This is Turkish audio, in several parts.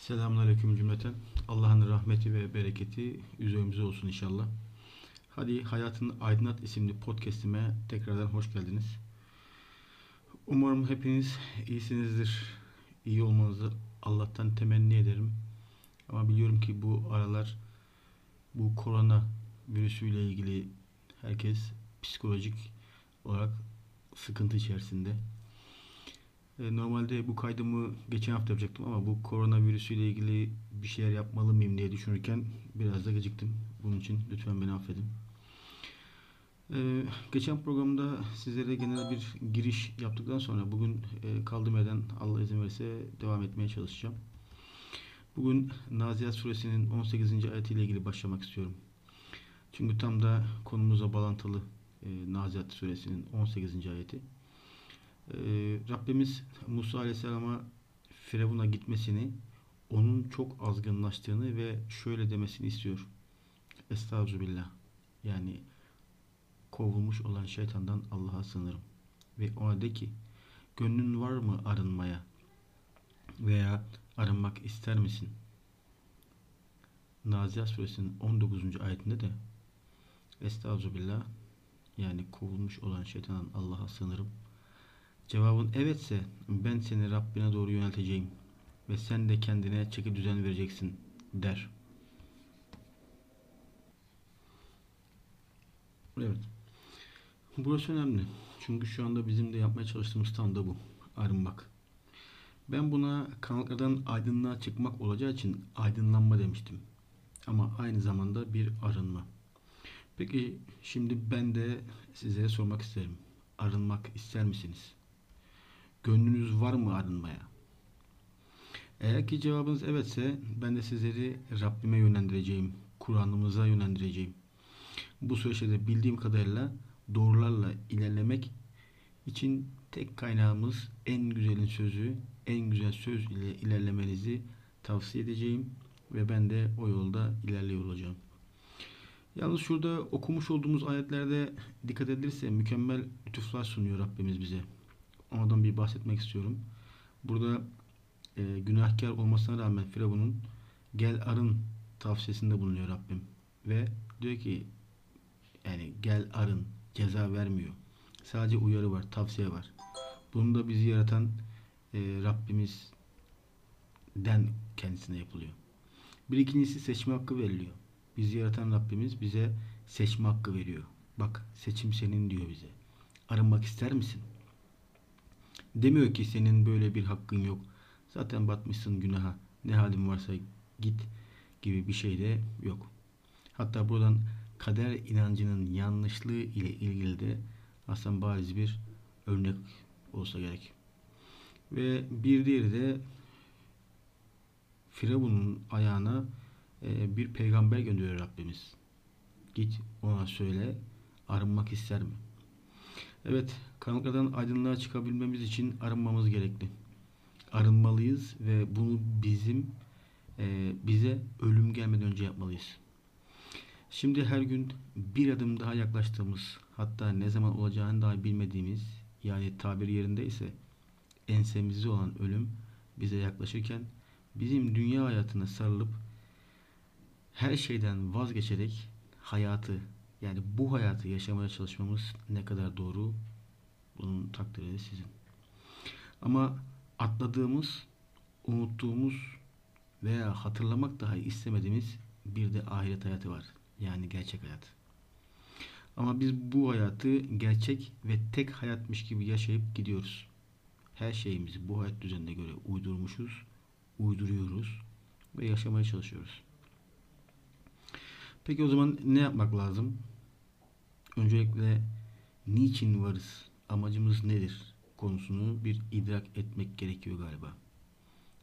Selamünaleyküm cümleten. Allah'ın rahmeti ve bereketi üzerimize olsun inşallah. Hadi Hayatın Aydınlat isimli podcast'ime tekrardan hoş geldiniz. Umarım hepiniz iyisinizdir. İyi olmanızı Allah'tan temenni ederim. Ama biliyorum ki bu aralar bu korona virüsüyle ilgili herkes psikolojik olarak sıkıntı içerisinde. E, Normalde bu kaydımı geçen hafta yapacaktım ama bu koronavirüsüyle ilgili bir şeyler yapmalı mıyım diye düşünürken biraz da geciktim. Bunun için lütfen beni affedin. E, geçen programda sizlere genel bir giriş yaptıktan sonra bugün e, kaldığım yerden Allah izin verirse devam etmeye çalışacağım. Bugün Nazihat Suresinin 18. ayetiyle ilgili başlamak istiyorum. Çünkü tam da konumuzla bağlantılı e, Nazihat Suresinin 18. ayeti. Ee, Rabbimiz Musa Aleyhisselam'a Firavun'a gitmesini, onun çok azgınlaştığını ve şöyle demesini istiyor. Estağfirullah. Yani kovulmuş olan şeytandan Allah'a sığınırım. Ve ona de ki, gönlün var mı arınmaya? Veya arınmak ister misin? Nazihat suresinin 19. ayetinde de Estağfirullah yani kovulmuş olan şeytandan Allah'a sığınırım. Cevabın evetse ben seni Rabbine doğru yönelteceğim ve sen de kendine çeki düzen vereceksin der. Evet. Burası önemli. Çünkü şu anda bizim de yapmaya çalıştığımız tam da bu. Arınmak. Ben buna karanlıklardan aydınlığa çıkmak olacağı için aydınlanma demiştim. Ama aynı zamanda bir arınma. Peki şimdi ben de size sormak isterim. Arınmak ister misiniz? Gönlünüz var mı arınmaya? Eğer ki cevabınız evetse ben de sizleri Rabbime yönlendireceğim. Kur'an'ımıza yönlendireceğim. Bu süreçte de bildiğim kadarıyla doğrularla ilerlemek için tek kaynağımız en güzelin sözü, en güzel söz ile ilerlemenizi tavsiye edeceğim ve ben de o yolda ilerliyor olacağım. Yalnız şurada okumuş olduğumuz ayetlerde dikkat edilirse mükemmel lütuflar sunuyor Rabbimiz bize. Ondan bir bahsetmek istiyorum. Burada e, günahkar olmasına rağmen Firavun'un gel arın tavsiyesinde bulunuyor Rabbim. Ve diyor ki yani gel arın ceza vermiyor. Sadece uyarı var, tavsiye var. Bunu da bizi yaratan e, Rabbimizden kendisine yapılıyor. Bir ikincisi seçme hakkı veriliyor. Bizi yaratan Rabbimiz bize seçme hakkı veriyor. Bak seçim senin diyor bize. Arınmak ister misin? Demiyor ki senin böyle bir hakkın yok. Zaten batmışsın günaha. Ne halin varsa git gibi bir şey de yok. Hatta buradan kader inancının yanlışlığı ile ilgili de aslında bariz bir örnek olsa gerek. Ve bir diğeri de Firavun'un ayağına e, bir peygamber gönderiyor Rabbimiz. Git ona söyle arınmak ister mi? Evet, karanlıklardan aydınlığa çıkabilmemiz için arınmamız gerekli. Arınmalıyız ve bunu bizim e, bize ölüm gelmeden önce yapmalıyız. Şimdi her gün bir adım daha yaklaştığımız, hatta ne zaman olacağını daha bilmediğimiz, yani tabir yerindeyse ensemizde olan ölüm bize yaklaşırken bizim dünya hayatına sarılıp her şeyden vazgeçerek hayatı yani bu hayatı yaşamaya çalışmamız ne kadar doğru bunun takdiri de sizin. Ama atladığımız, unuttuğumuz veya hatırlamak dahi istemediğimiz bir de ahiret hayatı var. Yani gerçek hayat. Ama biz bu hayatı gerçek ve tek hayatmış gibi yaşayıp gidiyoruz. Her şeyimizi bu hayat düzenine göre uydurmuşuz, uyduruyoruz ve yaşamaya çalışıyoruz. Peki o zaman ne yapmak lazım? Öncelikle niçin varız, amacımız nedir konusunu bir idrak etmek gerekiyor galiba.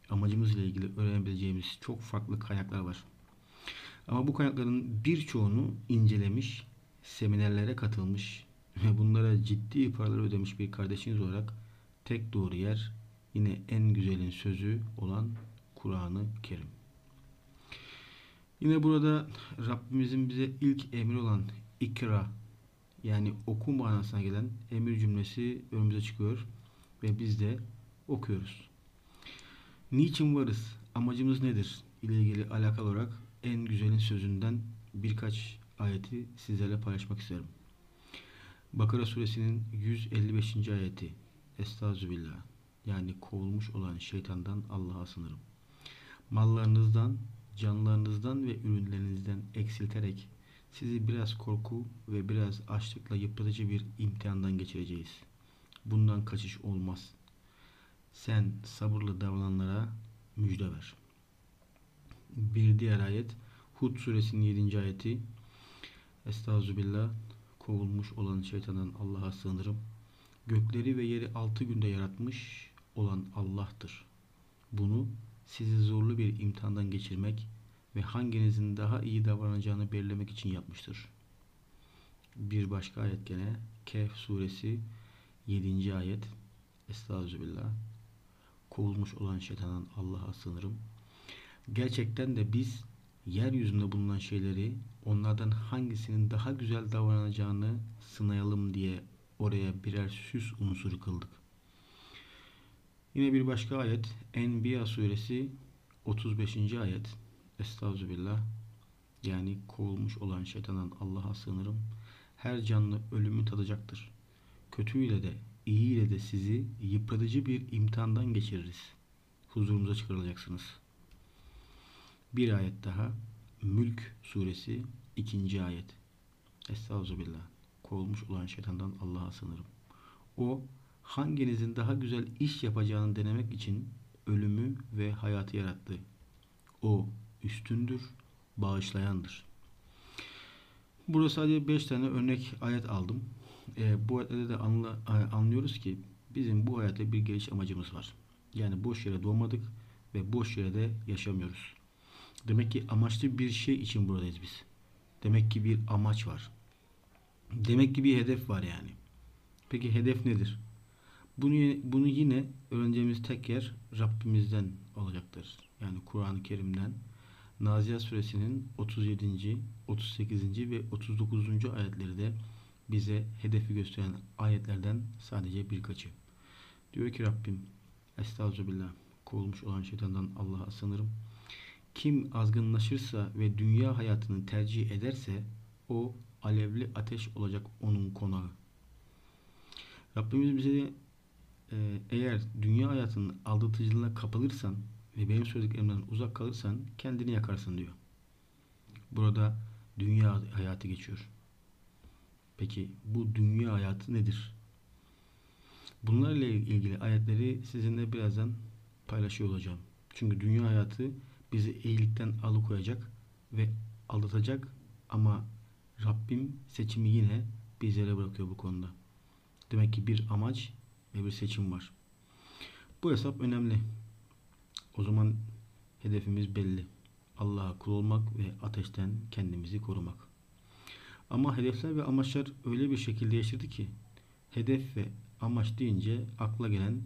Amacımız ile ilgili öğrenebileceğimiz çok farklı kaynaklar var. Ama bu kaynakların birçoğunu incelemiş, seminerlere katılmış ve bunlara ciddi paralar ödemiş bir kardeşiniz olarak tek doğru yer yine en güzelin sözü olan Kur'an-ı Kerim. Yine burada Rabbimizin bize ilk emri olan ikra yani oku manasına gelen emir cümlesi önümüze çıkıyor ve biz de okuyoruz. Niçin varız? amacımız nedir ile ilgili alakalı olarak en güzelin sözünden birkaç ayeti sizlerle paylaşmak isterim. Bakara suresinin 155. ayeti Estağfirullah yani kovulmuş olan şeytandan Allah'a sınırım. Mallarınızdan, canlarınızdan ve ürünlerinizden eksilterek sizi biraz korku ve biraz açlıkla yıpratıcı bir imtihandan geçireceğiz. Bundan kaçış olmaz. Sen sabırlı davrananlara müjde ver. Bir diğer ayet Hud suresinin 7. ayeti Estağfirullah kovulmuş olan şeytandan Allah'a sığınırım. Gökleri ve yeri altı günde yaratmış olan Allah'tır. Bunu sizi zorlu bir imtihandan geçirmek ve hanginizin daha iyi davranacağını belirlemek için yapmıştır. Bir başka ayet gene Kehf suresi 7. ayet Estağfirullah kovulmuş olan şeytandan Allah'a sığınırım. Gerçekten de biz yeryüzünde bulunan şeyleri onlardan hangisinin daha güzel davranacağını sınayalım diye oraya birer süs unsuru kıldık. Yine bir başka ayet Enbiya suresi 35. ayet Estağfirullah yani kovulmuş olan şeytandan Allah'a sığınırım. Her canlı ölümü tadacaktır. Kötüyle de iyiyle de sizi yıpratıcı bir imtihandan geçiririz. Huzurumuza çıkarılacaksınız. Bir ayet daha Mülk suresi 2. ayet Estağfirullah kovulmuş olan şeytandan Allah'a sığınırım. O hanginizin daha güzel iş yapacağını denemek için ölümü ve hayatı yarattı. O üstündür, bağışlayandır. Burada sadece 5 tane örnek ayet aldım. E, bu ayetlerde de anla, anlıyoruz ki bizim bu hayatta bir geliş amacımız var. Yani boş yere doğmadık ve boş yere de yaşamıyoruz. Demek ki amaçlı bir şey için buradayız biz. Demek ki bir amaç var. Demek ki bir hedef var yani. Peki hedef nedir? Bunu, bunu yine öğreneceğimiz tek yer Rabbimizden olacaktır. Yani Kur'an-ı Kerim'den. Nazihat suresinin 37. 38. ve 39. ayetleri de bize hedefi gösteren ayetlerden sadece birkaçı. Diyor ki Rabbim Estağfirullah kovulmuş olan şeytandan Allah'a sınırım. Kim azgınlaşırsa ve dünya hayatını tercih ederse o alevli ateş olacak onun konağı. Rabbimiz bize e, eğer dünya hayatının aldatıcılığına kapılırsan ve benim söylediklerimden uzak kalırsan kendini yakarsın diyor. Burada dünya hayatı geçiyor. Peki bu dünya hayatı nedir? Bunlarla ilgili ayetleri sizinle birazdan paylaşıyor olacağım. Çünkü dünya hayatı bizi iyilikten alıkoyacak ve aldatacak ama Rabbim seçimi yine bizlere bırakıyor bu konuda. Demek ki bir amaç ve bir seçim var. Bu hesap önemli. O zaman hedefimiz belli. Allah'a kul olmak ve ateşten kendimizi korumak. Ama hedefler ve amaçlar öyle bir şekilde yaşadı ki hedef ve amaç deyince akla gelen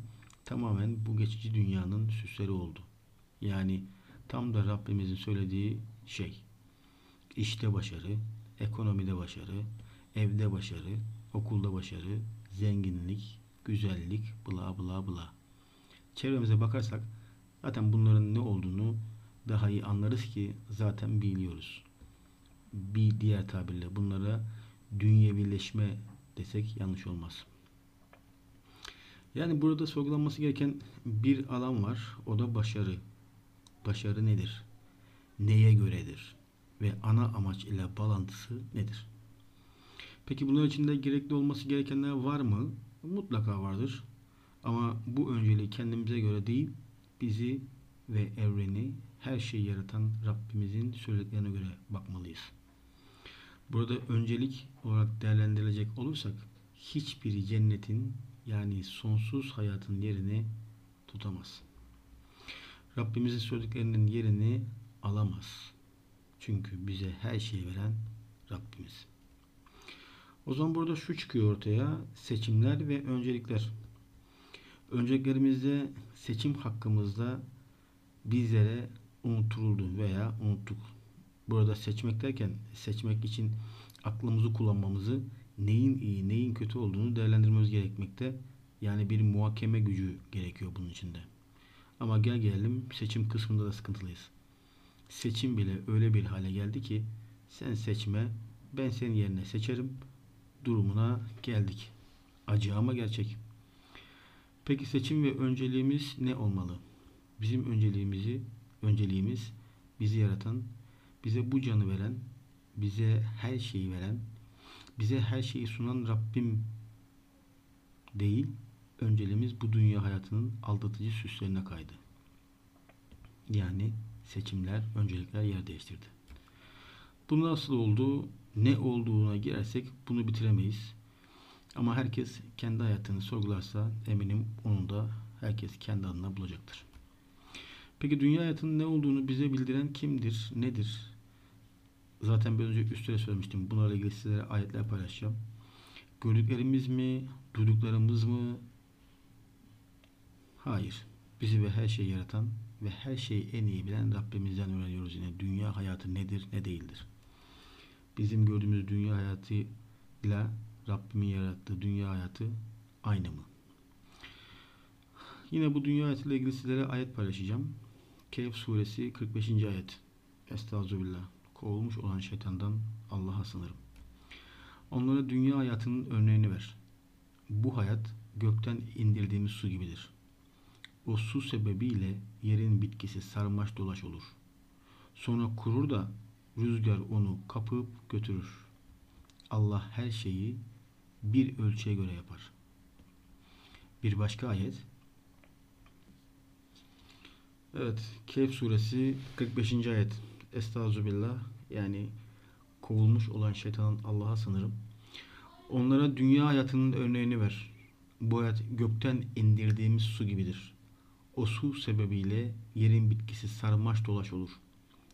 tamamen bu geçici dünyanın süsleri oldu. Yani tam da Rabbimizin söylediği şey. İşte başarı, ekonomide başarı, evde başarı, okulda başarı, zenginlik, güzellik, bla bla bla. Çevremize bakarsak zaten bunların ne olduğunu daha iyi anlarız ki zaten biliyoruz. Bir diğer tabirle bunlara dünyevileşme desek yanlış olmaz. Yani burada sorgulanması gereken bir alan var. O da başarı. Başarı nedir? Neye göredir? Ve ana amaç ile bağlantısı nedir? Peki bunlar içinde gerekli olması gerekenler var mı? Mutlaka vardır. Ama bu önceliği kendimize göre değil, bizi ve evreni, her şeyi yaratan Rabbimizin söylediklerine göre bakmalıyız. Burada öncelik olarak değerlendirilecek olursak, hiçbiri cennetin yani sonsuz hayatın yerini tutamaz. Rabbimizin söylediklerinin yerini alamaz. Çünkü bize her şeyi veren Rabbimiz. O zaman burada şu çıkıyor ortaya. Seçimler ve öncelikler. Önceliklerimizde seçim hakkımızda bizlere unutuldu veya unuttuk. Burada seçmek derken seçmek için aklımızı kullanmamızı neyin iyi neyin kötü olduğunu değerlendirmemiz gerekmekte. Yani bir muhakeme gücü gerekiyor bunun içinde. Ama gel gelelim seçim kısmında da sıkıntılıyız. Seçim bile öyle bir hale geldi ki sen seçme ben senin yerine seçerim durumuna geldik. Acı ama gerçek. Peki seçim ve önceliğimiz ne olmalı? Bizim önceliğimizi önceliğimiz bizi yaratan, bize bu canı veren, bize her şeyi veren, bize her şeyi sunan Rabbim değil, önceliğimiz bu dünya hayatının aldatıcı süslerine kaydı. Yani seçimler, öncelikler yer değiştirdi. Bu nasıl oldu, ne olduğuna girersek bunu bitiremeyiz. Ama herkes kendi hayatını sorgularsa eminim onu da herkes kendi adına bulacaktır. Peki dünya hayatının ne olduğunu bize bildiren kimdir, nedir? Zaten biraz önce üstüne söylemiştim. Bunlarla ilgili sizlere ayetler paylaşacağım. Gördüklerimiz mi, duyduklarımız mı? Hayır. Bizi ve her şeyi yaratan ve her şeyi en iyi bilen Rabbimizden öğreniyoruz yine. Dünya hayatı nedir, ne değildir. Bizim gördüğümüz dünya hayatıyla Rabbimin yarattığı dünya hayatı aynı mı? Yine bu dünya hayatıyla ilgili sizlere ayet paylaşacağım. Kehf suresi 45. ayet. Estağfirullah. Kovulmuş olan şeytandan Allah'a sınırım. Onlara dünya hayatının örneğini ver. Bu hayat gökten indirdiğimiz su gibidir. O su sebebiyle yerin bitkisi sarmaş dolaş olur. Sonra kurur da rüzgar onu kapıp götürür. Allah her şeyi bir ölçüye göre yapar. Bir başka ayet. Evet, Kehf suresi 45. ayet. Estağfirullah. Yani kovulmuş olan şeytanın Allah'a sınırım. Onlara dünya hayatının örneğini ver. Bu hayat gökten indirdiğimiz su gibidir. O su sebebiyle yerin bitkisi sarmaş dolaş olur.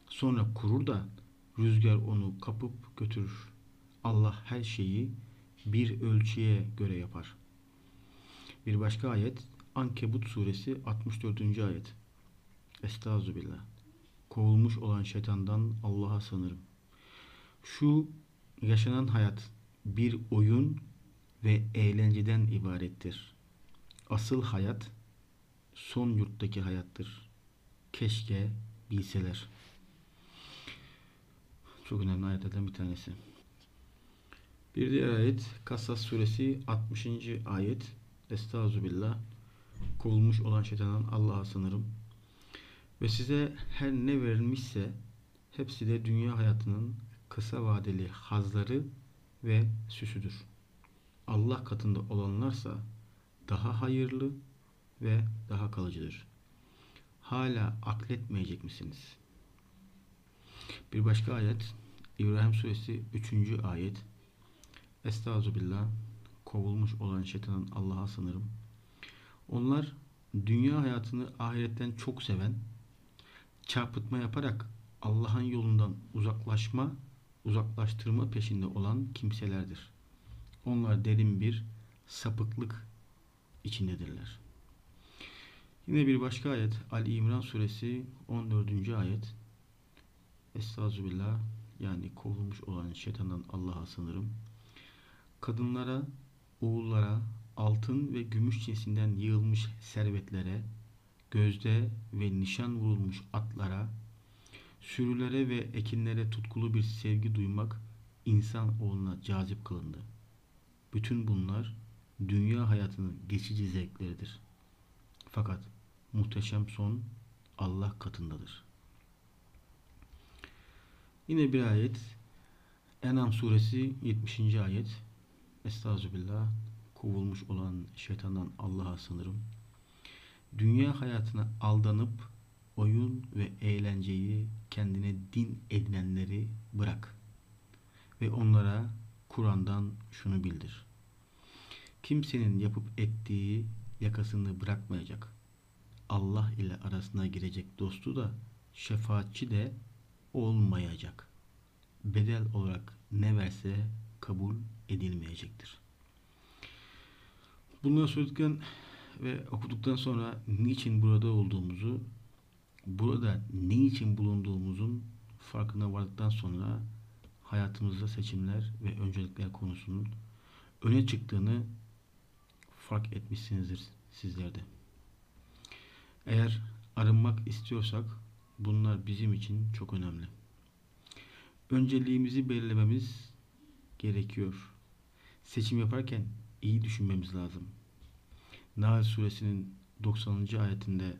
Sonra kurur da rüzgar onu kapıp götürür. Allah her şeyi bir ölçüye göre yapar. Bir başka ayet Ankebut suresi 64. ayet. Estağfirullah. Kovulmuş olan şeytandan Allah'a sanırım. Şu yaşanan hayat bir oyun ve eğlenceden ibarettir. Asıl hayat son yurttaki hayattır. Keşke bilseler. Çok önemli ayetlerden bir tanesi. Bir diğer ayet Kasas suresi 60. ayet. Estağfirullah. Kovulmuş olan şeytandan Allah'a sınırım. Ve size her ne verilmişse hepsi de dünya hayatının kısa vadeli hazları ve süsüdür. Allah katında olanlarsa daha hayırlı ve daha kalıcıdır. Hala akletmeyecek misiniz? Bir başka ayet İbrahim suresi 3. ayet Estağfirullah kovulmuş olan şeytanın Allah'a sınırım. Onlar dünya hayatını ahiretten çok seven, çarpıtma yaparak Allah'ın yolundan uzaklaşma, uzaklaştırma peşinde olan kimselerdir. Onlar derin bir sapıklık içindedirler. Yine bir başka ayet Ali İmran suresi 14. ayet Estağfirullah yani kovulmuş olan şeytandan Allah'a sınırım. Kadınlara, oğullara, altın ve gümüş cinsinden yığılmış servetlere, gözde ve nişan vurulmuş atlara, sürülere ve ekinlere tutkulu bir sevgi duymak insan oğluna cazip kılındı. Bütün bunlar dünya hayatının geçici zevkleridir. Fakat muhteşem son Allah katındadır. Yine bir ayet Enam suresi 70. ayet Estağfirullah kovulmuş olan şeytandan Allah'a sınırım. Dünya hayatına aldanıp oyun ve eğlenceyi kendine din edinenleri bırak. Ve onlara Kur'an'dan şunu bildir. Kimsenin yapıp ettiği yakasını bırakmayacak. Allah ile arasına girecek dostu da şefaatçi de olmayacak. Bedel olarak ne verse kabul edilmeyecektir. Bunları söyledikten ve okuduktan sonra niçin burada olduğumuzu, burada ne için bulunduğumuzun farkına vardıktan sonra hayatımızda seçimler ve öncelikler konusunun öne çıktığını fark etmişsinizdir sizlerde. Eğer arınmak istiyorsak bunlar bizim için çok önemli. Önceliğimizi belirlememiz gerekiyor. Seçim yaparken iyi düşünmemiz lazım. Nahl suresinin 90. ayetinde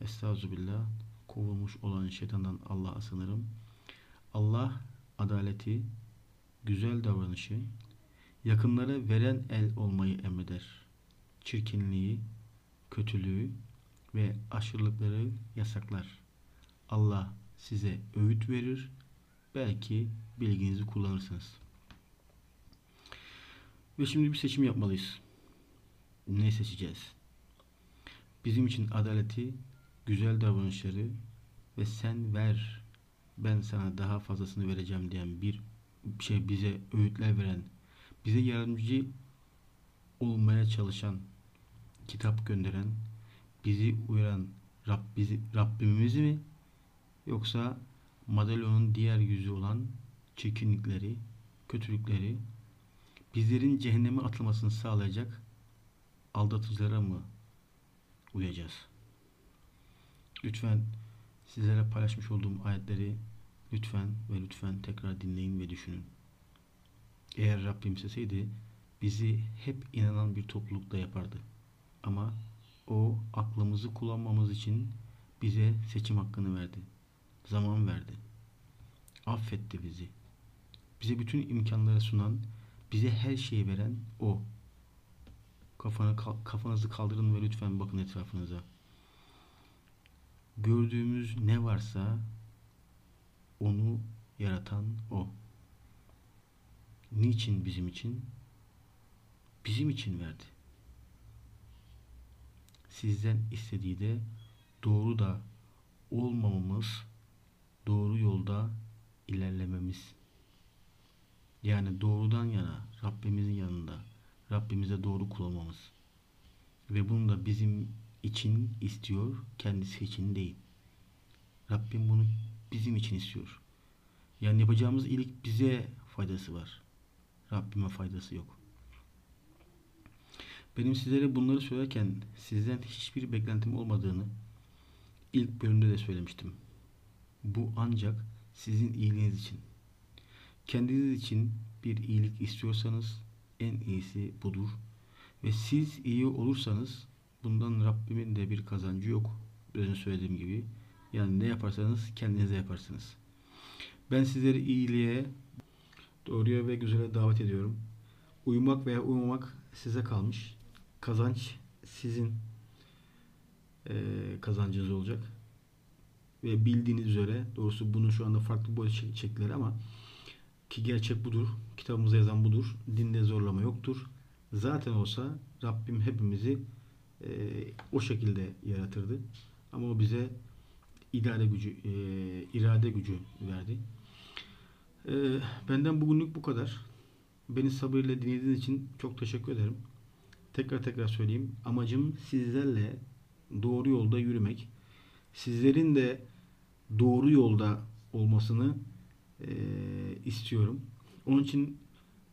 Estağfirullah kovulmuş olan şeytandan Allah'a sınırım. Allah adaleti, güzel davranışı, yakınlara veren el olmayı emreder. Çirkinliği, kötülüğü ve aşırılıkları yasaklar. Allah size öğüt verir. Belki bilginizi kullanırsınız. Ve şimdi bir seçim yapmalıyız. Ne seçeceğiz? Bizim için adaleti, güzel davranışları ve sen ver ben sana daha fazlasını vereceğim diyen bir şey bize öğütler veren, bize yardımcı olmaya çalışan, kitap gönderen, bizi uyaran Rab, bizi, Rabbimiz mi? Yoksa madalyonun diğer yüzü olan çirkinlikleri, kötülükleri, bizlerin cehenneme atılmasını sağlayacak aldatıcılara mı uyacağız? Lütfen sizlere paylaşmış olduğum ayetleri lütfen ve lütfen tekrar dinleyin ve düşünün. Eğer Rabbim isteseydi bizi hep inanan bir toplulukta yapardı. Ama o aklımızı kullanmamız için bize seçim hakkını verdi. Zaman verdi. Affetti bizi. Bize bütün imkanları sunan, bize her şeyi veren o. Kafanı, kafanızı kaldırın ve lütfen bakın etrafınıza. Gördüğümüz ne varsa onu yaratan o. Niçin bizim için? Bizim için verdi. Sizden istediği de doğru da olmamamız, doğru yolda ilerlememiz. Yani doğrudan yana, Rabbimizin yanında, Rabbimize doğru kullanmamız. Ve bunu da bizim için istiyor, kendisi için değil. Rabbim bunu bizim için istiyor. Yani yapacağımız iyilik bize faydası var. Rabbime faydası yok. Benim sizlere bunları söylerken sizden hiçbir beklentim olmadığını ilk bölümde de söylemiştim. Bu ancak sizin iyiliğiniz için. Kendiniz için bir iyilik istiyorsanız en iyisi budur. Ve siz iyi olursanız bundan Rabbimin de bir kazancı yok. Biraz önce söylediğim gibi. Yani ne yaparsanız kendinize yaparsınız. Ben sizleri iyiliğe, doğruya ve güzele davet ediyorum. Uyumak veya uyumamak size kalmış. Kazanç sizin e, kazancınız olacak. Ve bildiğiniz üzere, doğrusu bunun şu anda farklı boyut şekilleri ama ki gerçek budur. Kitabımızda yazan budur. Dinde zorlama yoktur. Zaten olsa Rabbim hepimizi e, o şekilde yaratırdı. Ama o bize irade gücü e, irade gücü verdi. E, benden bugünlük bu kadar. Beni sabırla dinlediğiniz için çok teşekkür ederim. Tekrar tekrar söyleyeyim. Amacım sizlerle doğru yolda yürümek. Sizlerin de doğru yolda olmasını e, istiyorum. Onun için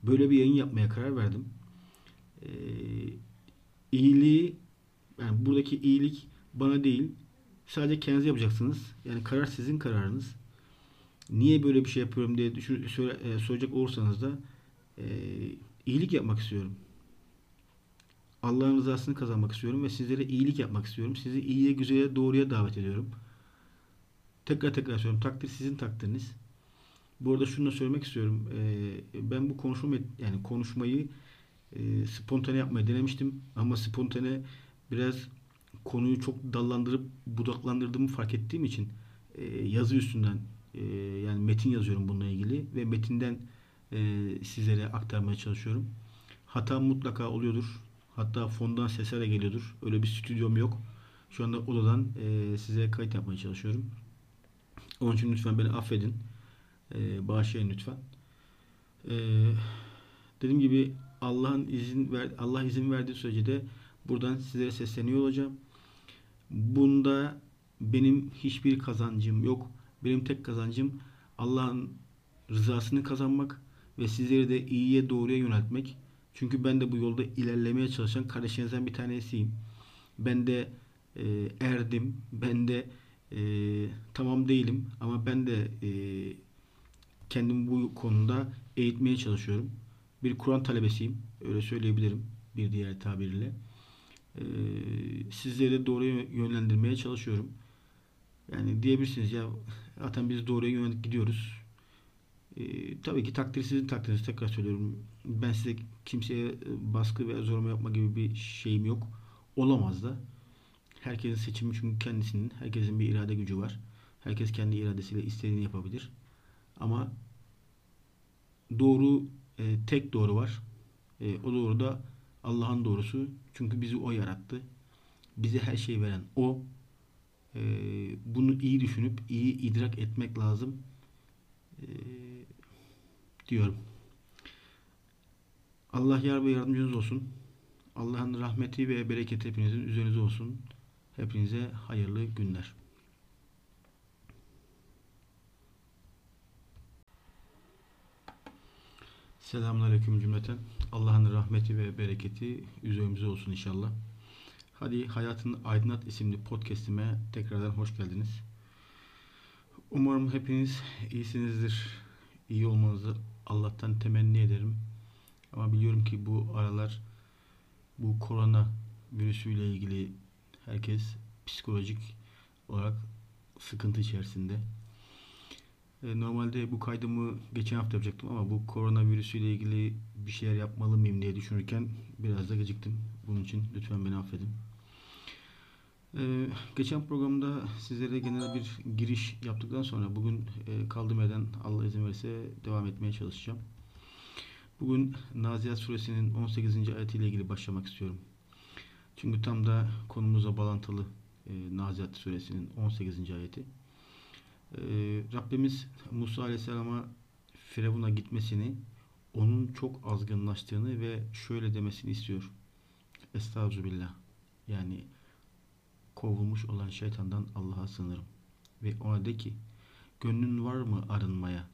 böyle bir yayın yapmaya karar verdim. E, iyiliği yani buradaki iyilik bana değil sadece kendiniz yapacaksınız. Yani karar sizin kararınız. Niye böyle bir şey yapıyorum diye düşün, söyle, e, soracak olursanız da e, iyilik yapmak istiyorum. Allah'ın rızasını kazanmak istiyorum ve sizlere iyilik yapmak istiyorum. Sizi iyiye, güzele, doğruya davet ediyorum. Tekrar tekrar söylüyorum. Takdir sizin takdiriniz. Bu arada şunu da söylemek istiyorum. E, ben bu konuşma yani konuşmayı e, spontane yapmayı denemiştim ama spontane biraz konuyu çok dallandırıp budaklandırdığımı fark ettiğim için e, yazı üstünden e, yani metin yazıyorum bununla ilgili ve metinden e, sizlere aktarmaya çalışıyorum. Hata mutlaka oluyordur. Hatta fondan sesler de geliyordur. Öyle bir stüdyom yok. Şu anda odadan e, size kayıt yapmaya çalışıyorum. Onun için lütfen beni affedin. E, bağışlayın lütfen. E, dediğim gibi Allah'ın izin ver Allah izin verdiği sürece de buradan sizlere sesleniyor olacağım. Bunda benim hiçbir kazancım yok. Benim tek kazancım Allah'ın rızasını kazanmak ve sizleri de iyiye doğruya yöneltmek. Çünkü ben de bu yolda ilerlemeye çalışan kardeşlerinizden bir tanesiyim. Ben de e, erdim. Ben de e, tamam değilim ama ben de e, kendimi bu konuda eğitmeye çalışıyorum. Bir Kur'an talebesiyim. Öyle söyleyebilirim bir diğer tabirle. E, sizleri doğruya yönlendirmeye çalışıyorum. Yani diyebilirsiniz ya zaten biz doğruya yönelik gidiyoruz. E, tabii ki takdir sizin takdiriniz. Tekrar söylüyorum. Ben size kimseye baskı ve zorlama yapma gibi bir şeyim yok. Olamaz da. Herkesin seçimi çünkü kendisinin. Herkesin bir irade gücü var. Herkes kendi iradesiyle istediğini yapabilir. Ama doğru e, tek doğru var. E, o doğru da Allah'ın doğrusu. Çünkü bizi O yarattı. Bize her şeyi veren O. E, bunu iyi düşünüp iyi idrak etmek lazım. E, diyorum. Allah yar ve yardımcınız olsun. Allah'ın rahmeti ve bereketi hepinizin üzerinize olsun. Hepinize hayırlı günler. Selamünaleyküm cümleten. Allah'ın rahmeti ve bereketi üzerimize olsun inşallah. Hadi Hayatın Aydınlat isimli podcast'ime tekrardan hoş geldiniz. Umarım hepiniz iyisinizdir. İyi olmanızı Allah'tan temenni ederim. Ama biliyorum ki bu aralar bu korona virüsüyle ilgili herkes psikolojik olarak sıkıntı içerisinde. E, normalde bu kaydımı geçen hafta yapacaktım ama bu korona virüsüyle ilgili bir şeyler yapmalı mıyım diye düşünürken biraz da geciktim. Bunun için lütfen beni affedin. Ee, geçen programda sizlere genel bir giriş yaptıktan sonra bugün e, kaldığım yerden Allah izin verirse devam etmeye çalışacağım. Bugün Nazihat suresinin 18. ayetiyle ilgili başlamak istiyorum. Çünkü tam da konumuza bağlantılı e, suresinin 18. ayeti. E, Rabbimiz Musa aleyhisselama Firavun'a gitmesini, onun çok azgınlaştığını ve şöyle demesini istiyor. Estağfirullah. Yani kovulmuş olan şeytandan Allah'a sığınırım. Ve ona de ki gönlün var mı arınmaya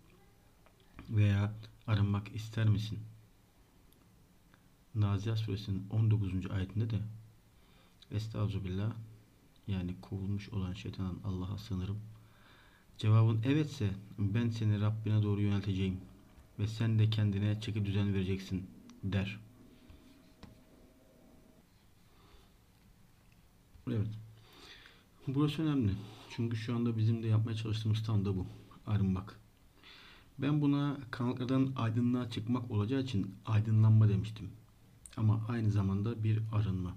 veya arınmak ister misin? Nazihat suresinin 19. ayetinde de Estağfirullah yani kovulmuş olan şeytandan Allah'a sığınırım. Cevabın evetse ben seni Rabbine doğru yönelteceğim ve sen de kendine çeki düzen vereceksin der. Evet. Burası önemli. Çünkü şu anda bizim de yapmaya çalıştığımız tam da bu. Arınmak. Ben buna karanlıklardan aydınlığa çıkmak olacağı için aydınlanma demiştim. Ama aynı zamanda bir arınma.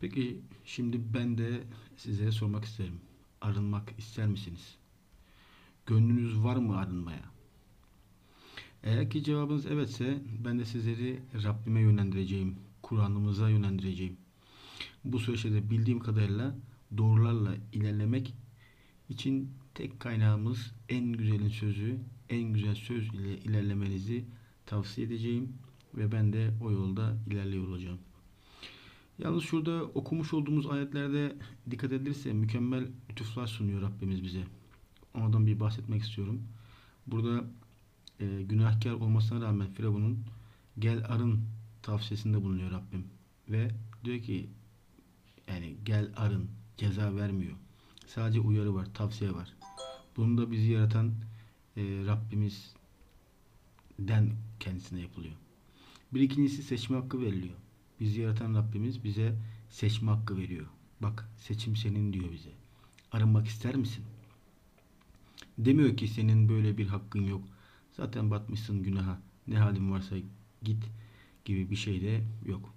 Peki şimdi ben de size sormak isterim. Arınmak ister misiniz? Gönlünüz var mı arınmaya? Eğer ki cevabınız evetse ben de sizleri Rabbime yönlendireceğim. Kur'an'ımıza yönlendireceğim. Bu süreçte de bildiğim kadarıyla doğrularla ilerlemek için tek kaynağımız en güzelin sözü, en güzel söz ile ilerlemenizi tavsiye edeceğim ve ben de o yolda ilerliyor olacağım. Yalnız şurada okumuş olduğumuz ayetlerde dikkat edilirse mükemmel lütuflar sunuyor Rabbimiz bize. Ondan bir bahsetmek istiyorum. Burada e, günahkar olmasına rağmen Firavun'un gel arın tavsiyesinde bulunuyor Rabbim. Ve diyor ki yani gel arın ceza vermiyor. Sadece uyarı var, tavsiye var. Bunu da bizi yaratan e, Rabbimizden kendisine yapılıyor. Bir ikincisi seçme hakkı veriliyor. Bizi yaratan Rabbimiz bize seçme hakkı veriyor. Bak seçim senin diyor bize. Arınmak ister misin? Demiyor ki senin böyle bir hakkın yok. Zaten batmışsın günaha. Ne halin varsa git gibi bir şey de yok.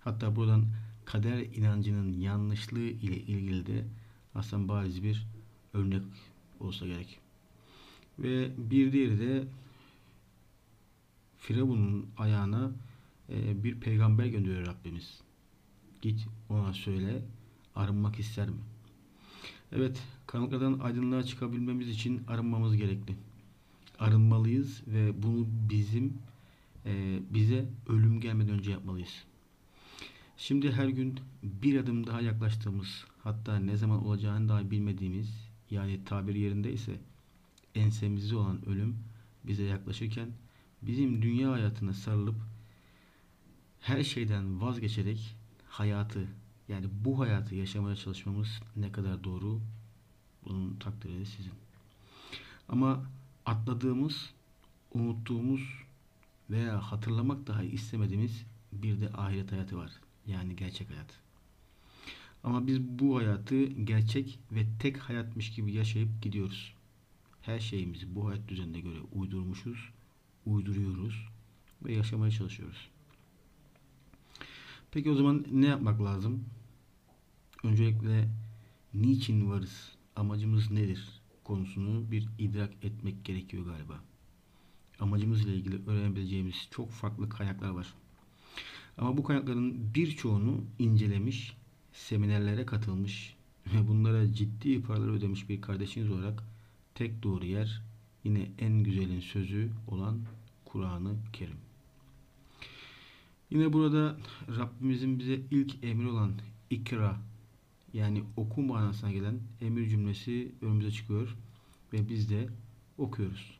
Hatta buradan kader inancının yanlışlığı ile ilgili de aslında bariz bir örnek olsa gerek. Ve bir diğeri de Firavun'un ayağına e, bir peygamber gönderiyor Rabbimiz. Git ona söyle arınmak ister mi? Evet, karanlıklardan aydınlığa çıkabilmemiz için arınmamız gerekli. Arınmalıyız ve bunu bizim e, bize ölüm gelmeden önce yapmalıyız. Şimdi her gün bir adım daha yaklaştığımız, hatta ne zaman olacağını daha bilmediğimiz, yani tabir yerindeyse ensemizde olan ölüm bize yaklaşırken bizim dünya hayatına sarılıp her şeyden vazgeçerek hayatı Yani bu hayatı yaşamaya çalışmamız ne kadar doğru bunun takdiri sizin. Ama atladığımız, unuttuğumuz veya hatırlamak dahi istemediğimiz bir de ahiret hayatı var. Yani gerçek hayat. Ama biz bu hayatı gerçek ve tek hayatmış gibi yaşayıp gidiyoruz. Her şeyimizi bu hayat düzenine göre uydurmuşuz, uyduruyoruz ve yaşamaya çalışıyoruz. Peki o zaman ne yapmak lazım? Öncelikle niçin varız, amacımız nedir konusunu bir idrak etmek gerekiyor galiba. Amacımızla ilgili öğrenebileceğimiz çok farklı kaynaklar var. Ama bu kaynakların birçoğunu incelemiş, seminerlere katılmış ve bunlara ciddi paralar ödemiş bir kardeşiniz olarak tek doğru yer yine en güzelin sözü olan Kur'an-ı Kerim. Yine burada Rabbimizin bize ilk emri olan ikra yani oku manasına gelen emir cümlesi önümüze çıkıyor ve biz de okuyoruz.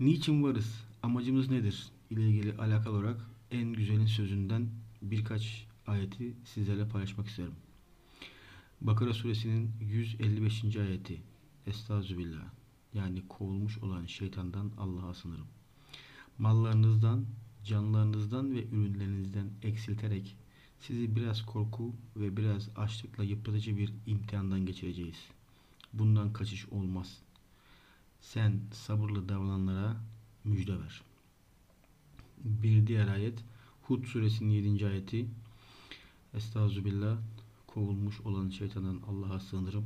Niçin varız? Amacımız nedir? ile ilgili alakalı olarak en güzelin sözünden birkaç ayeti sizlerle paylaşmak isterim. Bakara suresinin 155. ayeti Estağfirullah. Yani kovulmuş olan şeytandan Allah'a sınırım. Mallarınızdan, canlarınızdan ve ürünlerinizden eksilterek sizi biraz korku ve biraz açlıkla yıpratıcı bir imtihandan geçireceğiz. Bundan kaçış olmaz. Sen sabırlı davrananlara müjde ver. Bir diğer ayet Hud suresinin 7. ayeti Estağfirullah kovulmuş olan şeytandan Allah'a sığınırım.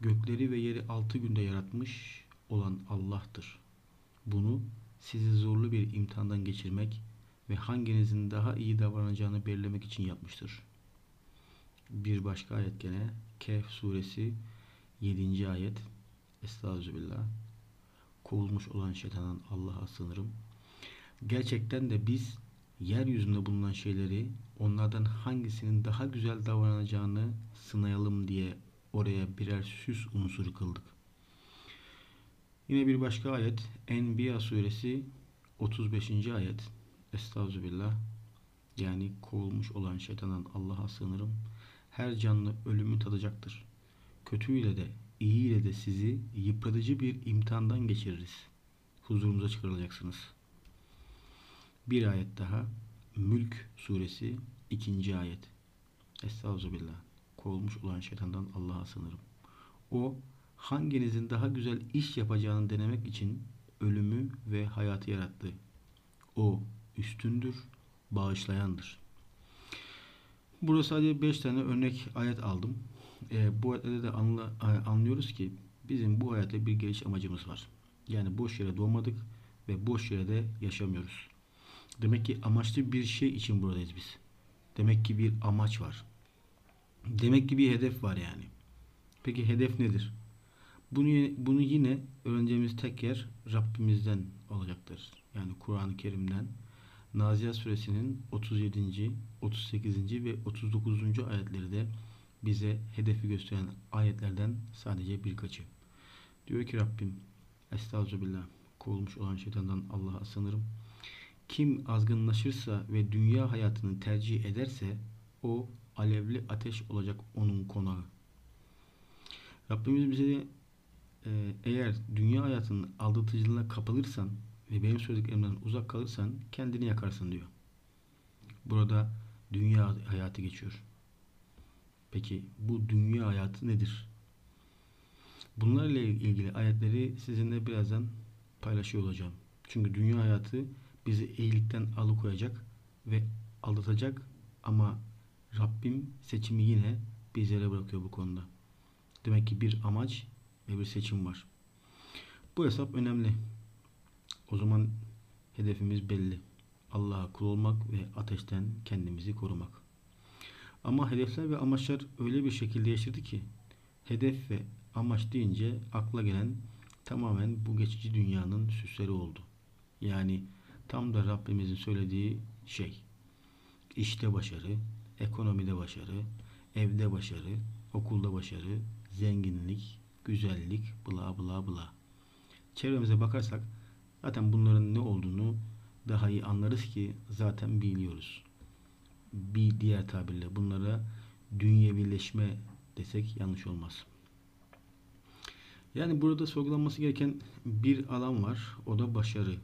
Gökleri ve yeri altı günde yaratmış olan Allah'tır. Bunu sizi zorlu bir imtihandan geçirmek ve hanginizin daha iyi davranacağını belirlemek için yapmıştır. Bir başka ayet gene Kehf suresi 7. ayet Estağfirullah kovulmuş olan şeytandan Allah'a sığınırım. Gerçekten de biz yeryüzünde bulunan şeyleri onlardan hangisinin daha güzel davranacağını sınayalım diye oraya birer süs unsuru kıldık. Yine bir başka ayet Enbiya suresi 35. ayet Estağfirullah yani kovulmuş olan şeytandan Allah'a sığınırım. Her canlı ölümü tadacaktır. Kötüyle de iyiyle de sizi yıpratıcı bir imtihandan geçiririz. Huzurumuza çıkarılacaksınız. Bir ayet daha Mülk suresi 2. ayet Estağfirullah kovulmuş olan şeytandan Allah'a sığınırım. O hanginizin daha güzel iş yapacağını denemek için ölümü ve hayatı yarattı. O üstündür, bağışlayandır. Burada sadece 5 tane örnek ayet aldım. E, bu ayetlerde de anla, anlıyoruz ki bizim bu hayatta bir geliş amacımız var. Yani boş yere doğmadık ve boş yere de yaşamıyoruz. Demek ki amaçlı bir şey için buradayız biz. Demek ki bir amaç var. Demek ki bir hedef var yani. Peki hedef nedir? Bunu, bunu yine öğreneceğimiz tek yer Rabbimizden olacaktır. Yani Kur'an-ı Kerim'den. Nazihat suresinin 37. 38. ve 39. ayetleri de bize hedefi gösteren ayetlerden sadece birkaçı. Diyor ki Rabbim Estağfirullah kovulmuş olan şeytandan Allah'a sınırım. Kim azgınlaşırsa ve dünya hayatını tercih ederse o alevli ateş olacak onun konağı. Rabbimiz bize de e, eğer dünya hayatının aldatıcılığına kapılırsan ve benim söylediklerimden uzak kalırsan kendini yakarsın diyor. Burada dünya hayatı geçiyor. Peki bu dünya hayatı nedir? Bunlarla ilgili ayetleri sizinle birazdan paylaşıyor olacağım. Çünkü dünya hayatı bizi iyilikten alıkoyacak ve aldatacak ama Rabbim seçimi yine bizlere bırakıyor bu konuda. Demek ki bir amaç ve bir seçim var. Bu hesap önemli. O zaman hedefimiz belli. Allah'a kul olmak ve ateşten kendimizi korumak. Ama hedefler ve amaçlar öyle bir şekilde yaşadı ki hedef ve amaç deyince akla gelen tamamen bu geçici dünyanın süsleri oldu. Yani tam da Rabbimizin söylediği şey. İşte başarı, ekonomide başarı, evde başarı, okulda başarı, zenginlik, güzellik, bla bla bla. Çevremize bakarsak zaten bunların ne olduğunu daha iyi anlarız ki zaten biliyoruz. Bir diğer tabirle bunlara dünyevileşme desek yanlış olmaz. Yani burada sorgulanması gereken bir alan var. O da başarı.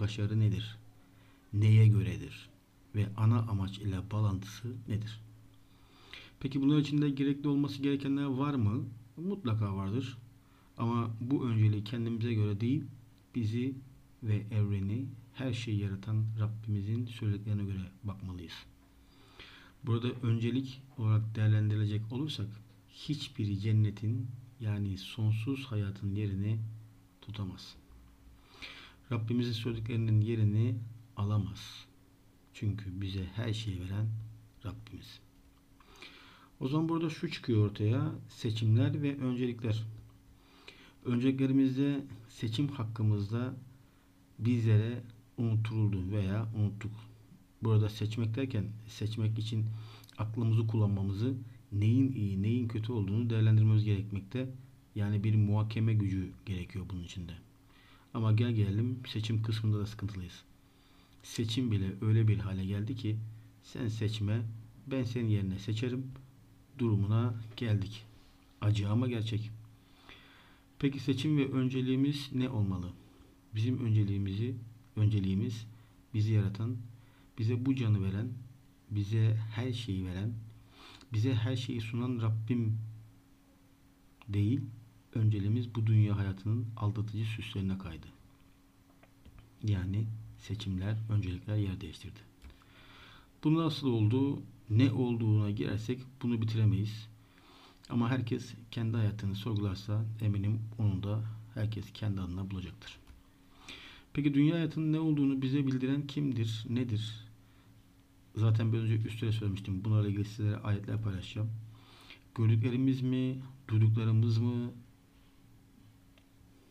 Başarı nedir? Neye göredir? Ve ana amaç ile bağlantısı nedir? Peki bunun içinde gerekli olması gerekenler var mı? Mutlaka vardır. Ama bu önceliği kendimize göre değil, bizi ve evreni, her şeyi yaratan Rabbimizin söylediklerine göre bakmalıyız. Burada öncelik olarak değerlendirilecek olursak hiçbiri cennetin yani sonsuz hayatın yerini tutamaz. Rabbimizin söylediklerinin yerini alamaz. Çünkü bize her şeyi veren Rabbimiz. O zaman burada şu çıkıyor ortaya. Seçimler ve öncelikler. Önceliklerimizde seçim hakkımızda bizlere unutuldu veya unuttuk. Burada seçmek derken seçmek için aklımızı kullanmamızı neyin iyi neyin kötü olduğunu değerlendirmemiz gerekmekte. Yani bir muhakeme gücü gerekiyor bunun içinde. Ama gel gelelim seçim kısmında da sıkıntılıyız. Seçim bile öyle bir hale geldi ki sen seçme ben senin yerine seçerim durumuna geldik. Acı ama gerçek. Peki seçim ve önceliğimiz ne olmalı? Bizim önceliğimizi, önceliğimiz bizi yaratan, bize bu canı veren, bize her şeyi veren, bize her şeyi sunan Rabbim değil, önceliğimiz bu dünya hayatının aldatıcı süslerine kaydı. Yani seçimler, öncelikler yer değiştirdi. Bu nasıl oldu? Ne olduğuna girersek bunu bitiremeyiz. Ama herkes kendi hayatını sorgularsa eminim onu da herkes kendi adına bulacaktır. Peki dünya hayatının ne olduğunu bize bildiren kimdir, nedir? Zaten biraz önce üstüne söylemiştim. Bunlarla ilgili sizlere ayetler paylaşacağım. Gördüklerimiz mi, duyduklarımız mı?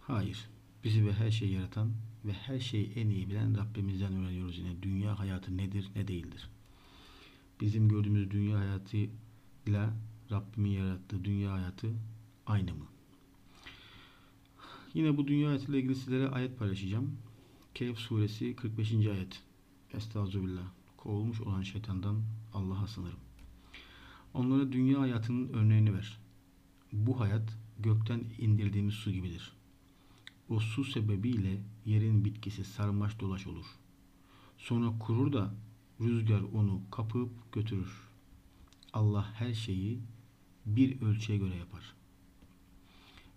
Hayır. Bizi ve her şeyi yaratan ve her şeyi en iyi bilen Rabbimizden öğreniyoruz yine. Dünya hayatı nedir, ne değildir. Bizim gördüğümüz dünya hayatıyla Rabbimin yarattığı dünya hayatı aynı mı? Yine bu dünya hayatıyla ilgili sizlere ayet paylaşacağım. Kehf suresi 45. ayet. Estağfirullah. Kovulmuş olan şeytandan Allah'a sınırım. Onlara dünya hayatının örneğini ver. Bu hayat gökten indirdiğimiz su gibidir. O su sebebiyle yerin bitkisi sarmaş dolaş olur. Sonra kurur da rüzgar onu kapıp götürür. Allah her şeyi bir ölçüye göre yapar.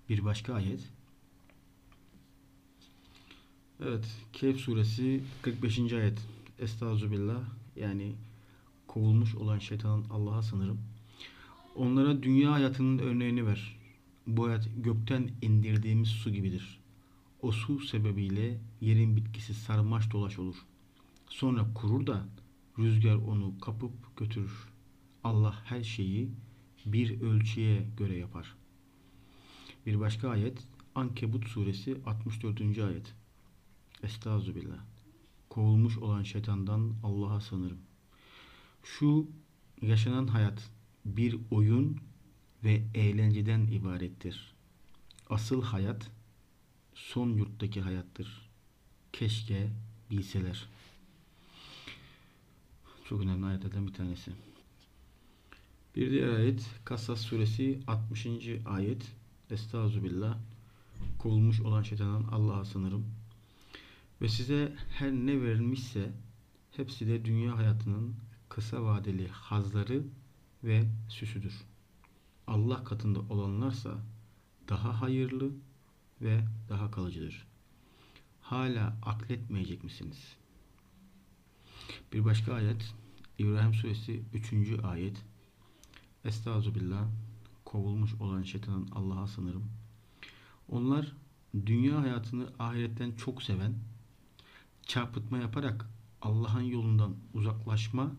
Bir başka ayet. Evet, Kehf suresi 45. ayet. Estağfirullah. Yani kovulmuş olan şeytanın Allah'a sınırım. Onlara dünya hayatının örneğini ver. Bu hayat gökten indirdiğimiz su gibidir. O su sebebiyle yerin bitkisi sarmaş dolaş olur. Sonra kurur da rüzgar onu kapıp götürür. Allah her şeyi bir ölçüye göre yapar. Bir başka ayet Ankebut suresi 64. ayet. Estağfirullah. Kovulmuş olan şeytandan Allah'a sığınırım. Şu yaşanan hayat bir oyun ve eğlenceden ibarettir. Asıl hayat son yurttaki hayattır. Keşke bilseler. Çok önemli ayetlerden bir tanesi. Bir diğer ayet Kasas suresi 60. ayet. Estağfirullah. Kovulmuş olan şeytandan Allah'a sınırım. Ve size her ne verilmişse hepsi de dünya hayatının kısa vadeli hazları ve süsüdür. Allah katında olanlarsa daha hayırlı ve daha kalıcıdır. Hala akletmeyecek misiniz? Bir başka ayet İbrahim suresi 3. ayet Estağfirullah kovulmuş olan şeytanın Allah'a sınırım. Onlar dünya hayatını ahiretten çok seven, çarpıtma yaparak Allah'ın yolundan uzaklaşma,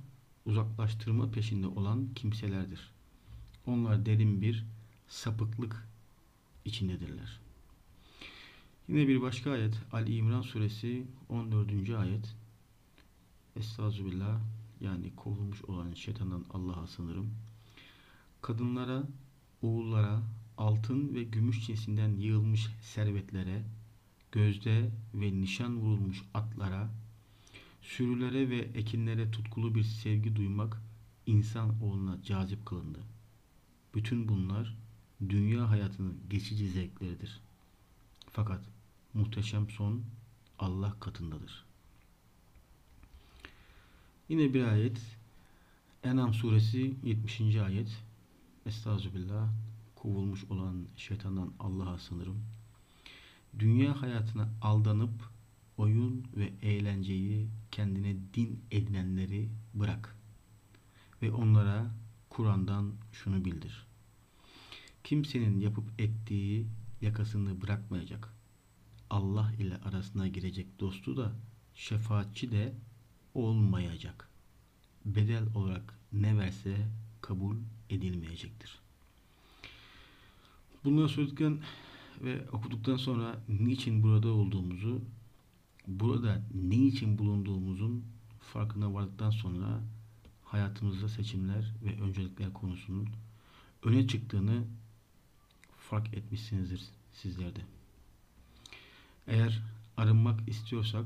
uzaklaştırma peşinde olan kimselerdir. Onlar derin bir sapıklık içindedirler. Yine bir başka ayet Ali İmran suresi 14. ayet Estağfirullah yani kovulmuş olan şeytandan Allah'a sınırım. Kadınlara, oğullara, altın ve gümüş cinsinden yığılmış servetlere, gözde ve nişan vurulmuş atlara, sürülere ve ekinlere tutkulu bir sevgi duymak insan oğluna cazip kılındı. Bütün bunlar dünya hayatının geçici zevkleridir. Fakat muhteşem son Allah katındadır. Yine bir ayet Enam suresi 70. ayet Estağfirullah kovulmuş olan şeytandan Allah'a sınırım. Dünya hayatına aldanıp oyun ve eğlenceyi kendine din edinenleri bırak. Ve onlara Kur'an'dan şunu bildir. Kimsenin yapıp ettiği yakasını bırakmayacak. Allah ile arasına girecek dostu da şefaatçi de olmayacak. Bedel olarak ne verse kabul edilmeyecektir. Bunları söyledikten ve okuduktan sonra niçin burada olduğumuzu, burada ne için bulunduğumuzun farkına vardıktan sonra hayatımızda seçimler ve öncelikler konusunun öne çıktığını fark etmişsinizdir sizlerde. Eğer arınmak istiyorsak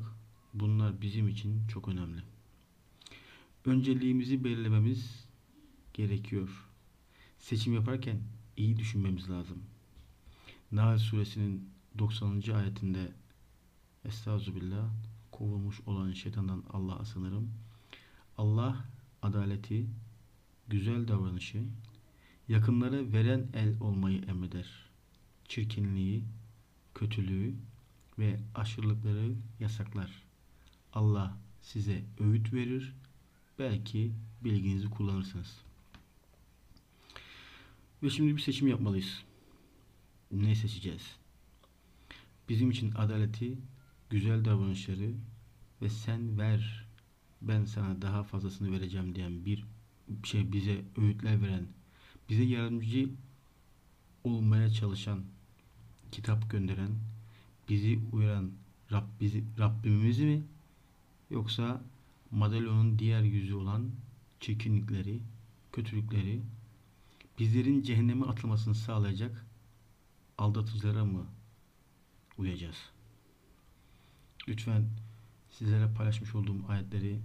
bunlar bizim için çok önemli. Önceliğimizi belirlememiz gerekiyor. Seçim yaparken iyi düşünmemiz lazım. Nahl suresinin 90. ayetinde Estağfirullah kovulmuş olan şeytandan Allah'a sınırım. Allah adaleti, güzel davranışı, yakınlara veren el olmayı emreder. Çirkinliği, kötülüğü ve aşırılıkları yasaklar. Allah size öğüt verir, belki bilginizi kullanırsınız. Ve şimdi bir seçim yapmalıyız. Ne seçeceğiz? Bizim için adaleti, güzel davranışları ve sen ver, ben sana daha fazlasını vereceğim diyen bir şey bize öğütler veren, bize yardımcı olmaya çalışan, kitap gönderen, bizi uyaran Rab, Rabbimiz mi? Yoksa madalyonun diğer yüzü olan çirkinlikleri, kötülükleri, bizlerin cehenneme atılmasını sağlayacak aldatıcılara mı uyacağız? Lütfen sizlere paylaşmış olduğum ayetleri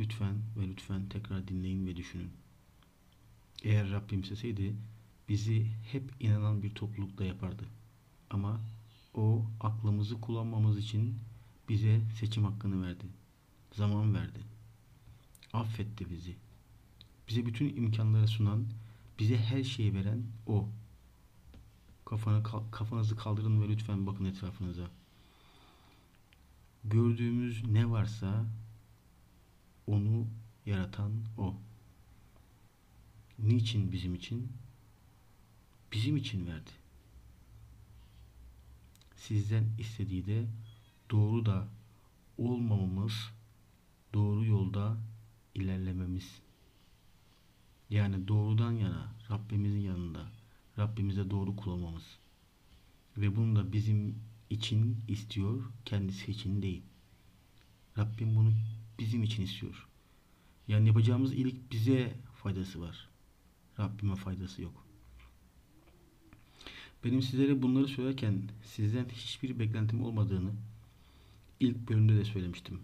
lütfen ve lütfen tekrar dinleyin ve düşünün. Eğer Rabbim isteseydi bizi hep inanan bir toplulukta yapardı. Ama o aklımızı kullanmamız için bize seçim hakkını verdi. Zaman verdi. Affetti bizi. Bize bütün imkanları sunan, bize her şeyi veren o. Kafanı, kafanızı kaldırın ve lütfen bakın etrafınıza. Gördüğümüz ne varsa onu yaratan o. Niçin bizim için? Bizim için verdi. Sizden istediği de doğru da olmamamız, doğru yolda ilerlememiz. Yani doğrudan yana, Rabbimizin yanında, Rabbimize doğru kullanmamız. Ve bunu da bizim için istiyor, kendisi için değil. Rabbim bunu bizim için istiyor. Yani yapacağımız iyilik bize faydası var. Rabbime faydası yok. Benim sizlere bunları söylerken sizden hiçbir beklentim olmadığını ilk bölümde de söylemiştim.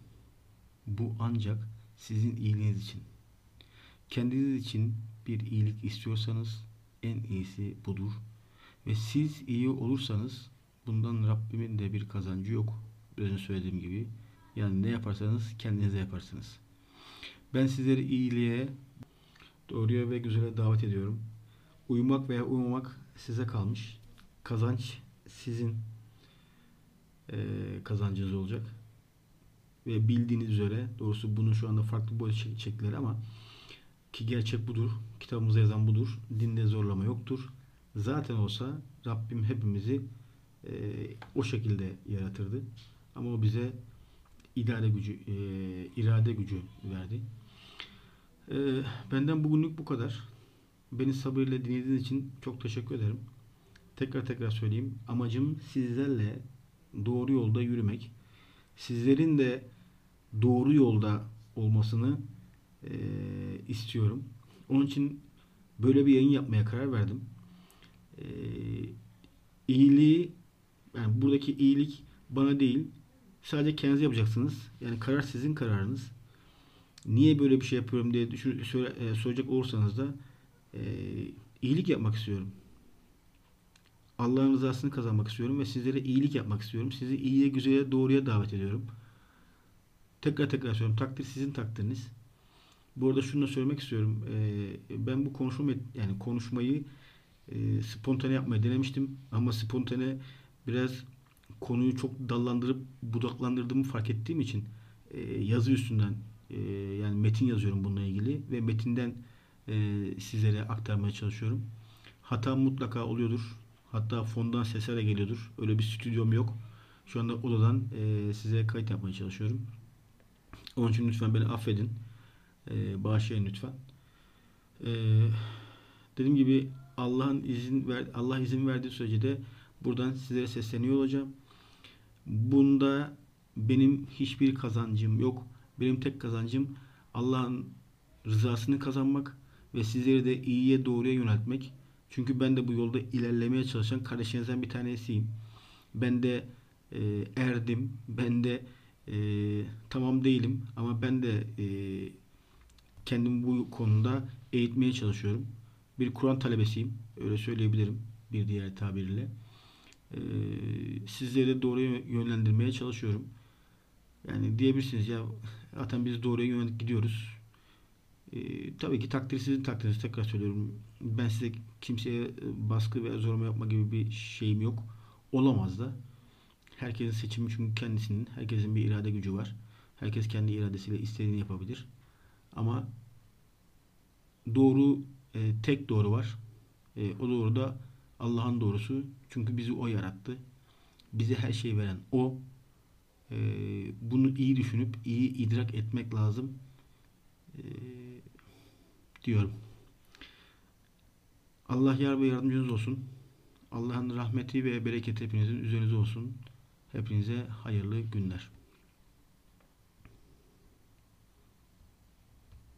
Bu ancak sizin iyiliğiniz için. Kendiniz için bir iyilik istiyorsanız en iyisi budur. Ve siz iyi olursanız bundan Rabbimin de bir kazancı yok. Biraz söylediğim gibi. Yani ne yaparsanız kendinize yaparsınız. Ben sizleri iyiliğe, doğruya ve güzele davet ediyorum. Uyumak veya uyumamak size kalmış. Kazanç sizin e, kazancınız olacak. Ve bildiğiniz üzere doğrusu bunun şu anda farklı boyut şekilleri ama ki gerçek budur. Kitabımızda yazan budur. Dinde zorlama yoktur. Zaten olsa Rabbim hepimizi e, o şekilde yaratırdı. Ama o bize irade gücü e, irade gücü verdi. E, benden bugünlük bu kadar. Beni sabırla dinlediğiniz için çok teşekkür ederim. Tekrar tekrar söyleyeyim. Amacım sizlerle doğru yolda yürümek. Sizlerin de doğru yolda olmasını e, istiyorum. Onun için böyle bir yayın yapmaya karar verdim. E, iyiliği yani buradaki iyilik bana değil sadece kendiniz yapacaksınız. Yani karar sizin kararınız. Niye böyle bir şey yapıyorum diye düşün, söyle- e, soracak olursanız da e, iyilik yapmak istiyorum. Allah'ın rızasını kazanmak istiyorum ve sizlere iyilik yapmak istiyorum. Sizi iyiye, güzele, doğruya davet ediyorum. Tekrar tekrar söylüyorum. Takdir sizin takdiriniz. Bu arada şunu da söylemek istiyorum. Ee, ben bu konuşma yani konuşmayı e, spontane yapmayı denemiştim ama spontane biraz konuyu çok dallandırıp budaklandırdığımı fark ettiğim için e, yazı üstünden e, yani metin yazıyorum bununla ilgili ve metinden e, sizlere aktarmaya çalışıyorum. Hata mutlaka oluyordur. Hatta fondan sesler de geliyordur. Öyle bir stüdyom yok. Şu anda odadan e, size kayıt yapmaya çalışıyorum. Onun için lütfen beni affedin. E, bağışlayın lütfen. E, dediğim gibi Allah'ın izin ver Allah izin verdiği sürece de buradan sizlere sesleniyor olacağım. Bunda benim hiçbir kazancım yok. Benim tek kazancım Allah'ın rızasını kazanmak ve sizleri de iyiye doğruya yöneltmek. Çünkü ben de bu yolda ilerlemeye çalışan kardeşinizden bir tanesiyim. Ben de e, erdim. Ben de e, tamam değilim ama ben de e, kendimi bu konuda eğitmeye çalışıyorum. Bir Kur'an talebesiyim. Öyle söyleyebilirim bir diğer tabirle. E, sizleri doğruya yönlendirmeye çalışıyorum. Yani diyebilirsiniz ya zaten biz doğruya yönelik gidiyoruz. E, tabii ki takdir sizin takdiriniz. Tekrar söylüyorum. Ben size kimseye baskı ve zorlama yapma gibi bir şeyim yok. Olamaz da. Herkesin seçimi çünkü kendisinin. Herkesin bir irade gücü var. Herkes kendi iradesiyle istediğini yapabilir. Ama doğru e, tek doğru var. E, o doğru da Allah'ın doğrusu. Çünkü bizi O yarattı. Bize her şeyi veren O. E, bunu iyi düşünüp iyi idrak etmek lazım. E, diyorum. Allah yar ve yardımcınız olsun. Allah'ın rahmeti ve bereketi hepinizin üzerinize olsun. Hepinize hayırlı günler.